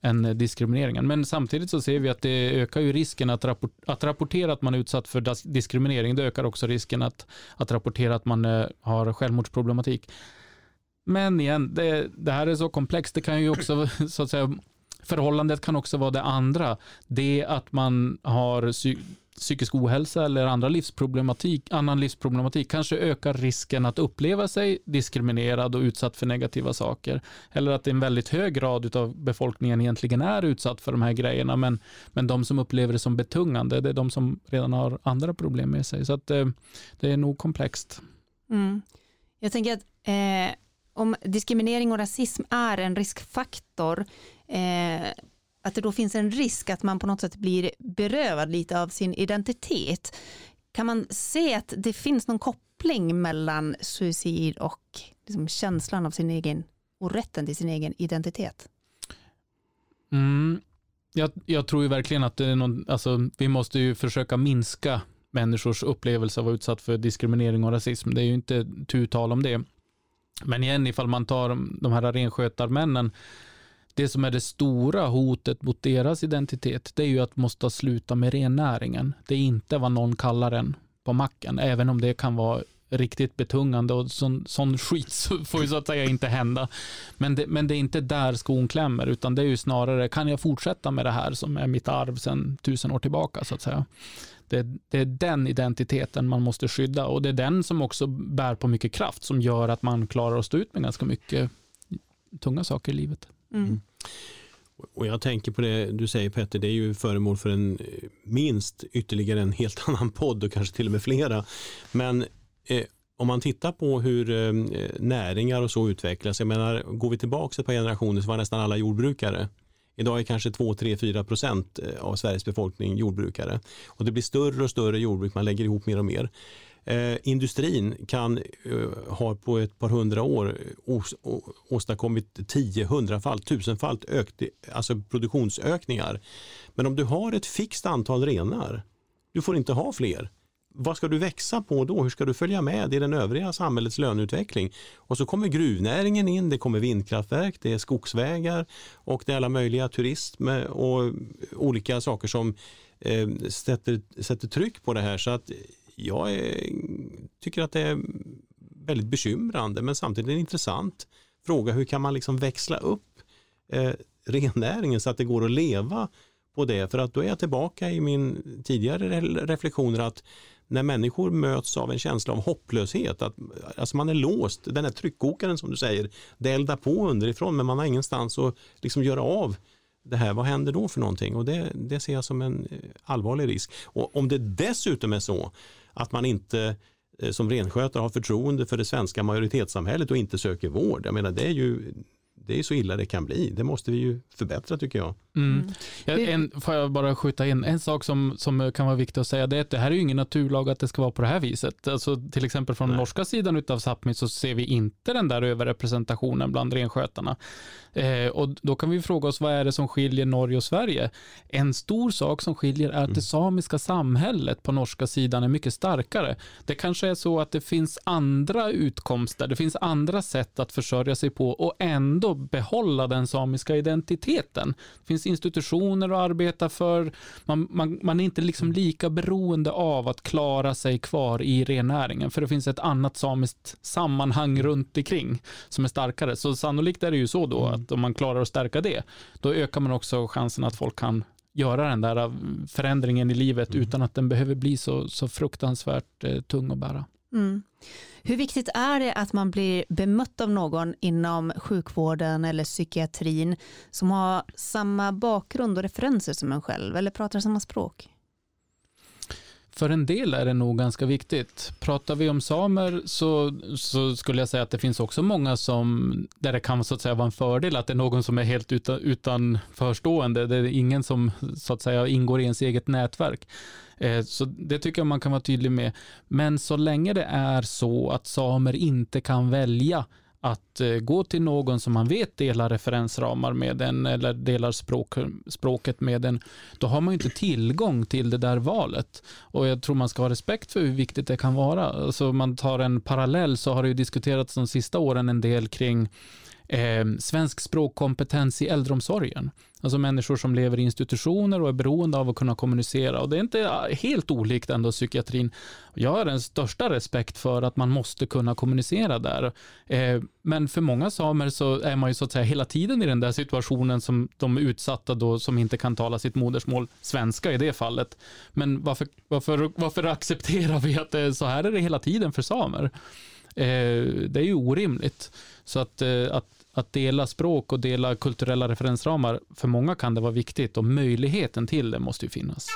än diskrimineringen. Men samtidigt så ser vi att det ökar ju risken att, rapport, att rapportera att man är utsatt för diskriminering. Det ökar också risken att, att rapportera att man eh, har självmordsproblematik. Men igen, det, det här är så komplext. Det kan ju också så att säga Förhållandet kan också vara det andra. Det att man har psykisk ohälsa eller andra livsproblematik, annan livsproblematik kanske ökar risken att uppleva sig diskriminerad och utsatt för negativa saker. Eller att en väldigt hög grad av befolkningen egentligen är utsatt för de här grejerna, men, men de som upplever det som betungande, det är de som redan har andra problem med sig. Så att, eh, det är nog komplext. Mm. Jag tänker att eh, om diskriminering och rasism är en riskfaktor, eh, att det då finns en risk att man på något sätt blir berövad lite av sin identitet. Kan man se att det finns någon koppling mellan suicid och liksom känslan av sin egen och rätten till sin egen identitet? Mm, jag, jag, tror ju verkligen att det är någon, alltså, vi måste ju försöka minska människors upplevelse av att vara utsatt för diskriminering och rasism. Det är ju inte tu tal om det. Men igen, ifall man tar de här renskötarmännen det som är det stora hotet mot deras identitet, det är ju att måste sluta med rennäringen. Det är inte vad någon kallar den på macken, även om det kan vara riktigt betungande och sån, sån skit så får ju så att säga inte hända. Men det, men det är inte där skon klämmer, utan det är ju snarare, kan jag fortsätta med det här som är mitt arv sedan tusen år tillbaka så att säga. Det, det, är den identiteten man måste skydda och det är den som också bär på mycket kraft som gör att man klarar att stå ut med ganska mycket tunga saker i livet. Mm. mm. Och jag tänker på det du säger Petter, det är ju föremål för en eh, minst ytterligare en helt annan podd och kanske till och med flera. Men eh, om man tittar på hur eh, näringar och så utvecklas, jag menar går vi tillbaka ett par generationer så var nästan alla jordbrukare. Idag är kanske 2, 3, 4 procent eh, av Sveriges befolkning jordbrukare. Och det blir större och större jordbruk, man lägger ihop mer och mer. Eh, industrin kan eh, ha på ett par hundra år eh, os, åstadkommit tio, hundrafalt, tusenfalt ökt, alltså produktionsökningar. Men om du har ett fixt antal renar, du får inte ha fler. Vad ska du växa på då? Hur ska du följa med i den övriga samhällets löneutveckling? Och så kommer gruvnäringen in, det kommer vindkraftverk, det är skogsvägar och det är alla möjliga turism eh, och olika saker som eh, sätter, sätter tryck på det här. Så att jag är, tycker att det är väldigt bekymrande men samtidigt en intressant fråga. Hur kan man liksom växla upp eh, rennäringen så att det går att leva på det? För att då är jag tillbaka i min tidigare reflektioner att när människor möts av en känsla av hopplöshet, att alltså man är låst, den här tryckkokaren som du säger, det eldar på underifrån men man har ingenstans att liksom göra av det här, vad händer då för någonting? Och det, det ser jag som en eh, allvarlig risk. Och om det dessutom är så att man inte eh, som renskötare har förtroende för det svenska majoritetssamhället och inte söker vård. Jag menar det är ju det är så illa det kan bli. Det måste vi ju förbättra tycker jag. Mm. mm. Ja, en, får jag bara skjuta in, en sak som, som kan vara viktig att säga, det är att det här är ju ingen naturlag att det ska vara på det här viset. Alltså, till exempel från Nej. norska sidan av Sápmi så ser vi inte den där överrepresentationen bland renskötarna. Eh, och då kan vi fråga oss, vad är det som skiljer Norge och Sverige? En stor sak som skiljer är att mm. det samiska samhället på norska sidan är mycket starkare. Det kanske är så att det finns andra utkomster, det finns andra sätt att försörja sig på och ändå behålla den samiska identiteten. Det finns institutioner att arbeta för. Man, man, man är inte liksom lika beroende av att klara sig kvar i rennäringen, för det finns ett annat samiskt sammanhang runt omkring som är starkare. Så sannolikt är det ju så då mm. att om man klarar att stärka det, då ökar man också chansen att folk kan göra den där förändringen i livet mm. utan att den behöver bli så, så fruktansvärt eh, tung att bära. Mm. Hur viktigt är det att man blir bemött av någon inom sjukvården eller psykiatrin som har samma bakgrund och referenser som en själv eller pratar samma språk? För en del är det nog ganska viktigt. Pratar vi om samer så, så skulle jag säga att det finns också många som, där det kan så att säga vara en fördel att det är någon som är helt utan, utan förstående. Det är ingen som så att säga ingår i ens eget nätverk. Eh, så det tycker jag man kan vara tydlig med. Men så länge det är så att samer inte kan välja att eh, gå till någon som man vet delar referensramar med en eller delar språk, språket med en, då har man ju inte tillgång till det där valet. Och jag tror man ska ha respekt för hur viktigt det kan vara. Alltså man tar en parallell så har det ju diskuterats de sista åren en del kring eh, svensk språkkompetens i äldreomsorgen. Alltså människor som lever i institutioner och är beroende av att kunna kommunicera. Och det är inte helt olikt ändå psykiatrin. Jag har den största respekt för att man måste kunna kommunicera där. Eh, men för många samer så är man ju så att säga hela tiden i den där situationen som de är utsatta då som inte kan tala sitt modersmål, svenska i det fallet. Men varför, varför, varför accepterar vi att det är så här är det hela tiden för samer? Eh, det är ju orimligt. Så att, eh, att att dela språk och dela kulturella referensramar, för många kan det vara viktigt och möjligheten till det måste ju finnas.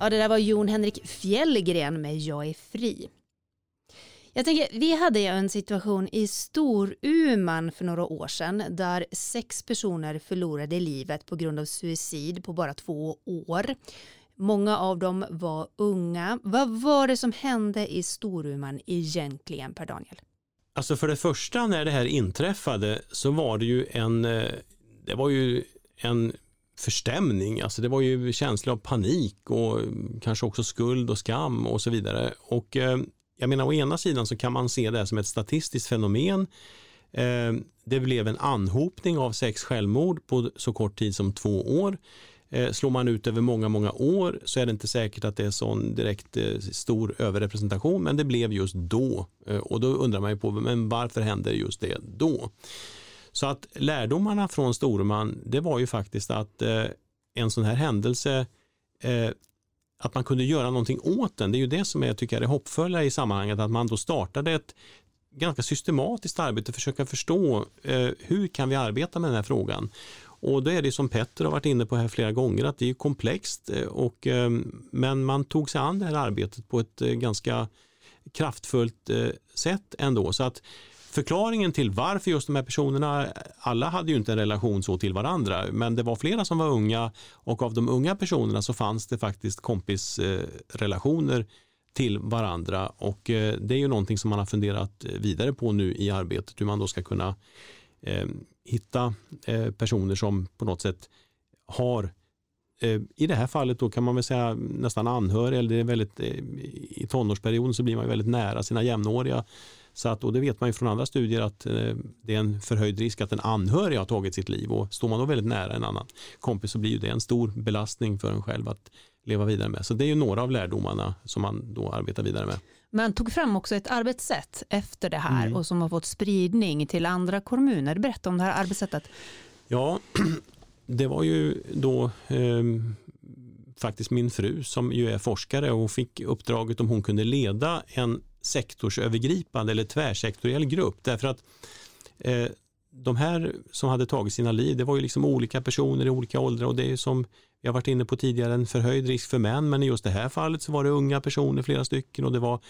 Ja, det där var Jon Henrik Fjällgren med Jag är fri. Jag tänker, vi hade en situation i Storuman för några år sedan där sex personer förlorade livet på grund av suicid på bara två år. Många av dem var unga. Vad var det som hände i Storuman egentligen, Per Daniel? Alltså för det första när det här inträffade så var det ju en, eh, det var ju en förstämning. Alltså det var ju känslor av panik och eh, kanske också skuld och skam och så vidare. Och eh, jag menar å ena sidan så kan man se det som ett statistiskt fenomen eh, det blev en anhopning av sex självmord på så kort tid som två år. Slår man ut över många, många år så är det inte säkert att det är sån direkt stor överrepresentation, men det blev just då. Och då undrar man ju på, men varför händer just det då? Så att lärdomarna från Storuman, det var ju faktiskt att eh, en sån här händelse eh, att man kunde göra någonting åt den. Det är ju det som jag tycker är det hoppfulla i sammanhanget, att man då startade ett ganska systematiskt arbete, försöka förstå eh, hur kan vi arbeta med den här frågan. Och då är det som Petter har varit inne på här flera gånger att det är komplext eh, och, eh, men man tog sig an det här arbetet på ett eh, ganska kraftfullt eh, sätt ändå. Så att förklaringen till varför just de här personerna, alla hade ju inte en relation så till varandra, men det var flera som var unga och av de unga personerna så fanns det faktiskt kompisrelationer till varandra och eh, det är ju någonting som man har funderat vidare på nu i arbetet hur man då ska kunna eh, hitta eh, personer som på något sätt har i det här fallet då kan man väl säga nästan anhörig eller det är väldigt, i tonårsperioden så blir man väldigt nära sina jämnåriga. Så att, och det vet man ju från andra studier att eh, det är en förhöjd risk att en anhörig har tagit sitt liv och står man då väldigt nära en annan kompis så blir ju det en stor belastning för en själv att leva vidare med. Så det är ju några av lärdomarna som man då arbetar vidare med. Man tog fram också ett arbetssätt efter det här mm. och som har fått spridning till andra kommuner. Berätta om det här arbetssättet. Ja, det var ju då eh, faktiskt min fru som ju är forskare och fick uppdraget om hon kunde leda en sektorsövergripande eller tvärsektoriell grupp. Därför att eh, de här som hade tagit sina liv, det var ju liksom olika personer i olika åldrar och det är som vi har varit inne på tidigare en förhöjd risk för män. Men i just det här fallet så var det unga personer, flera stycken och det var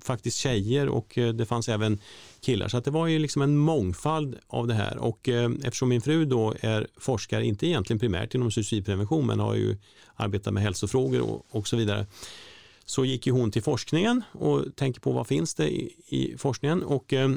faktiskt tjejer och eh, det fanns även killar. Så att det var ju liksom en mångfald av det här. Och eh, eftersom min fru då är forskare, inte egentligen primärt inom suicidprevention men har ju arbetat med hälsofrågor och, och så vidare så gick ju hon till forskningen och tänker på vad finns det i, i forskningen och eh,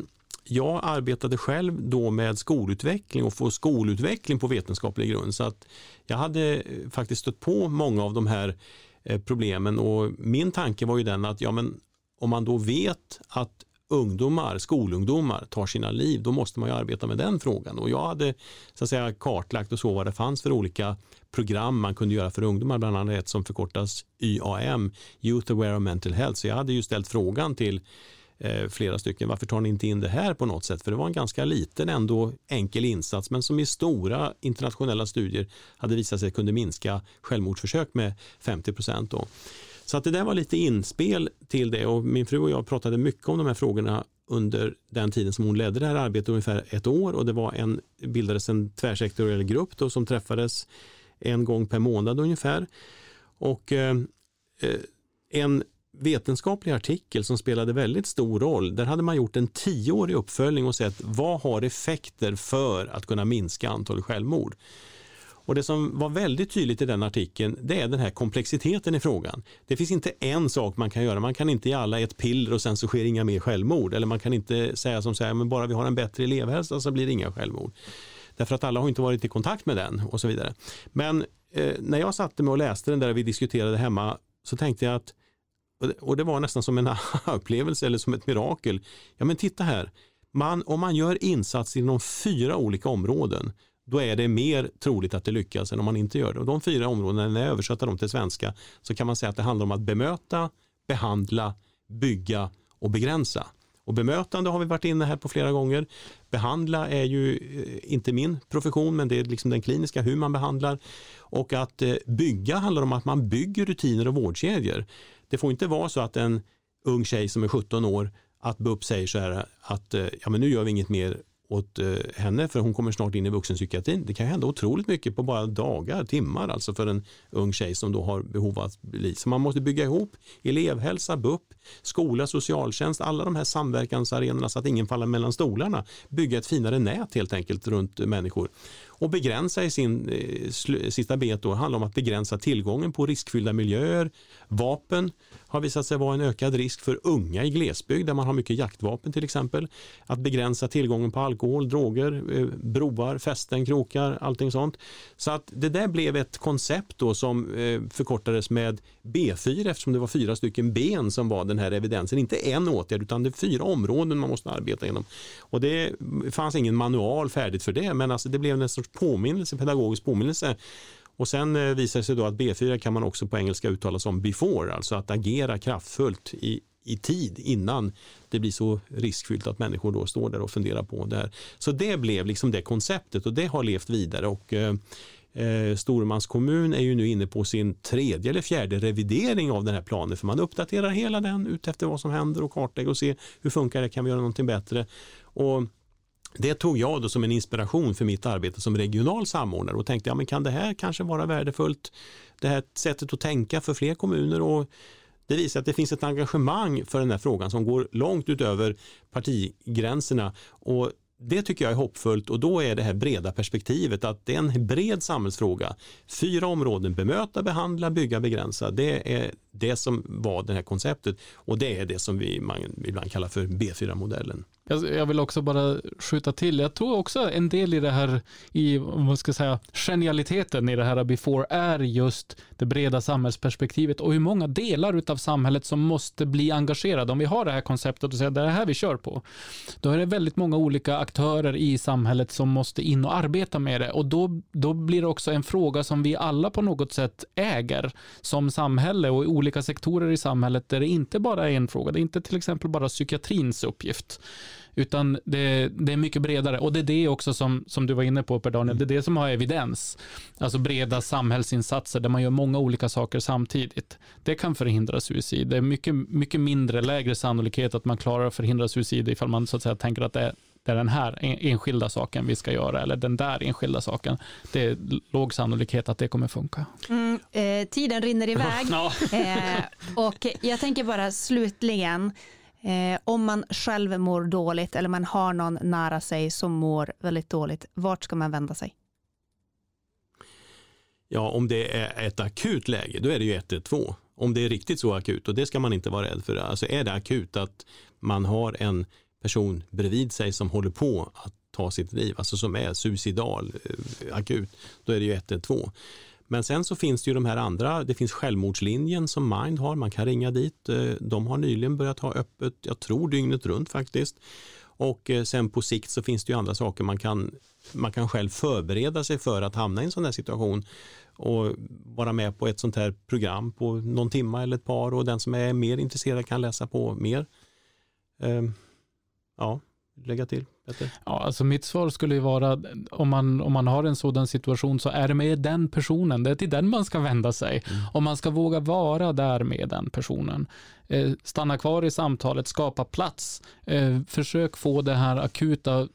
jag arbetade själv då med skolutveckling och få skolutveckling på vetenskaplig grund. Så att jag hade eh, faktiskt stött på många av de här eh, problemen och min tanke var ju den att ja, men om man då vet att ungdomar, skolungdomar tar sina liv, då måste man ju arbeta med den frågan. Och jag hade så att säga, kartlagt och så vad det fanns för olika program man kunde göra för ungdomar, bland annat ett som förkortas YAM, Youth Aware of Mental Health. Så jag hade ju ställt frågan till Eh, flera stycken. Varför tar ni inte in det här på något sätt? För det var en ganska liten ändå enkel insats men som i stora internationella studier hade visat sig kunde minska självmordsförsök med 50 procent. Så att det där var lite inspel till det och min fru och jag pratade mycket om de här frågorna under den tiden som hon ledde det här arbetet, ungefär ett år och det var en, bildades en tvärsektoriell grupp då, som träffades en gång per månad ungefär. Och eh, eh en vetenskaplig artikel som spelade väldigt stor roll. Där hade man gjort en tioårig uppföljning och sett vad har effekter för att kunna minska antalet självmord. Och Det som var väldigt tydligt i den artikeln det är den här komplexiteten i frågan. Det finns inte en sak man kan göra. Man kan inte ge alla ett piller och sen så sker inga mer självmord. Eller man kan inte säga som säger men bara vi har en bättre elevhälsa så blir det inga självmord. Därför att alla har inte varit i kontakt med den och så vidare. Men eh, när jag satte mig och läste den där vi diskuterade hemma så tänkte jag att och det var nästan som en upplevelse eller som ett mirakel. Ja men titta här, man, om man gör insatser inom fyra olika områden då är det mer troligt att det lyckas än om man inte gör det. Och de fyra områdena, när jag översätter dem till svenska, så kan man säga att det handlar om att bemöta, behandla, bygga och begränsa. Och bemötande har vi varit inne här på flera gånger. Behandla är ju eh, inte min profession, men det är liksom den kliniska, hur man behandlar. Och att eh, bygga handlar om att man bygger rutiner och vårdkedjor. Det får inte vara så att en ung tjej som är 17 år att BUP säger så här att eh, ja, men nu gör vi inget mer åt eh, henne för hon kommer snart in i vuxenpsykiatrin. Det kan hända otroligt mycket på bara dagar, timmar alltså för en ung tjej som då har behov av att bli. Så man måste bygga ihop elevhälsa, BUP, skola, socialtjänst, alla de här samverkansarenorna så att ingen faller mellan stolarna. Bygga ett finare nät helt enkelt runt människor. Och begränsa i sin eh, sista bet då handlar om att begränsa tillgången på riskfyllda miljöer, vapen, har visat sig vara en ökad risk för unga i glesbygd där man har mycket jaktvapen till exempel. Att begränsa tillgången på alkohol, droger, eh, broar, fästen, krokar, allting sånt. Så att det där blev ett koncept då som eh, förkortades med B4 eftersom det var fyra stycken ben som var den här evidensen. Inte en åtgärd utan det är fyra områden man måste arbeta inom. Och det fanns ingen manual färdigt för det men alltså det blev en sorts påminnelse, pedagogisk påminnelse och sen eh, visar det sig då att B4 kan man också på engelska uttala som before, alltså att agera kraftfullt i, i tid innan det blir så riskfyllt att människor då står där och funderar på det här. Så det blev liksom det konceptet och det har levt vidare. Och, eh, eh Stormans kommun är ju nu inne på sin tredje eller fjärde revidering av den här planen för man uppdaterar hela den utefter vad som händer och kartlägger och ser hur funkar det, kan vi göra någonting bättre. Och det tog jag då som en inspiration för mitt arbete som regional samordnare och tänkte, ja men kan det här kanske vara värdefullt? Det här sättet att tänka för fler kommuner och det visar att det finns ett engagemang för den här frågan som går långt utöver partigränserna och det tycker jag är hoppfullt och då är det här breda perspektivet att det är en bred samhällsfråga. Fyra områden, bemöta, behandla, bygga, begränsa. Det är det som var det här konceptet och det är det som vi man ibland kallar för B4-modellen. Jag vill också bara skjuta till, jag tror också en del i det här, i vad ska jag säga, genialiteten i det här before är just det breda samhällsperspektivet och hur många delar av samhället som måste bli engagerade. Om vi har det här konceptet och säger det är det här vi kör på, då är det väldigt många olika aktörer i samhället som måste in och arbeta med det och då, då blir det också en fråga som vi alla på något sätt äger som samhälle och i olika sektorer i samhället där det inte bara är en fråga, det är inte till exempel bara psykiatrins uppgift utan det, det, är mycket bredare. Och det är det också som, som du var inne på Per Daniel, det är det som har evidens. Alltså breda samhällsinsatser där man gör många olika saker samtidigt. Det kan förhindra suicid. Det är mycket, mycket mindre, lägre sannolikhet att man klarar att förhindra suicid ifall man så att säga tänker att det är det är den här enskilda saken vi ska göra eller den där enskilda saken. Det är låg sannolikhet att det kommer funka. Mm, eh, tiden rinner iväg eh, och jag tänker bara slutligen Eh, om man själv mår dåligt eller man har någon nära sig som mår väldigt dåligt, vart ska man vända sig? Ja, om det är ett akut läge, då är det ju 112. Om det är riktigt så akut, och det ska man inte vara rädd för. Alltså är det akut att man har en person bredvid sig som håller på att ta sitt liv, alltså som är suicidal, eh, akut, då är det ju 112. Men sen så finns det ju de här andra, det finns självmordslinjen som Mind har, man kan ringa dit. Eh, de har nyligen börjat ha öppet, jag tror dygnet runt faktiskt. Och eh, sen på sikt så finns det ju andra saker man kan, man kan själv förbereda sig för att hamna i en sån här situation och vara med på ett sånt här program på någon timma eller ett par och den som är mer intresserad kan läsa på mer. Ehm, Ja, lägga till? Peter? Ja, alltså mitt svar skulle ju vara om man, om man har en sådan situation så är det med den personen, det är till den man ska vända sig. Mm. Och man ska våga vara där med den personen. Eh, stanna kvar i samtalet, skapa plats, eh, försök få det här akuta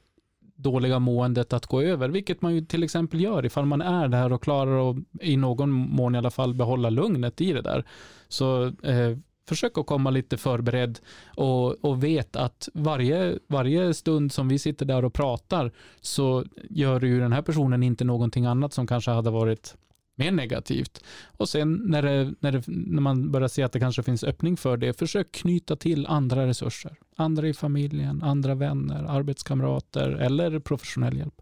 dåliga måendet att gå över, vilket man ju till exempel gör ifall man är där och klarar att i någon mån i alla fall behålla lugnet i det där. Så eh, försök att komma lite förberedd och, och vet att varje, varje stund som vi sitter där och pratar så gör ju den här personen inte någonting annat som kanske hade varit mer negativt. Och sen när, det, när, det, när man börjar se att det kanske finns öppning för det, försök knyta till andra resurser. Andra i familjen, andra vänner, arbetskamrater eller professionell hjälp.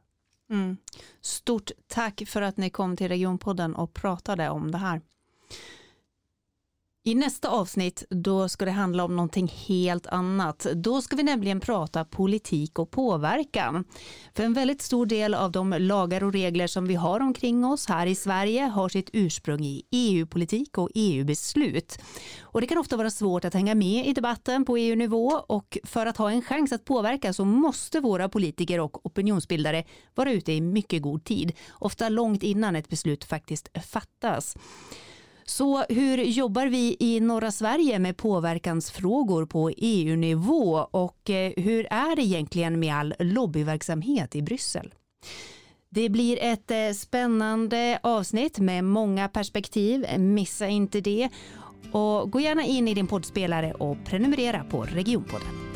Mm. Stort tack för att ni kom till Regionpodden och pratade om det här. I nästa avsnitt då ska det handla om någonting helt annat. Då ska vi nämligen prata politik och påverkan. För en väldigt stor del av de lagar och regler som vi har omkring oss här i Sverige har sitt ursprung i EU-politik och EU-beslut. Och det kan ofta vara svårt att hänga med i debatten på EU-nivå och för att ha en chans att påverka så måste våra politiker och opinionsbildare vara ute i mycket god tid, ofta långt innan ett beslut faktiskt fattas. Så hur jobbar vi i norra Sverige med påverkansfrågor på EU-nivå och eh, hur är det egentligen med all lobbyverksamhet i Bryssel? Det blir ett eh, spännande avsnitt med många perspektiv. Missa inte det. Och gå gärna in i din poddspelare och prenumerera på Regionpodden.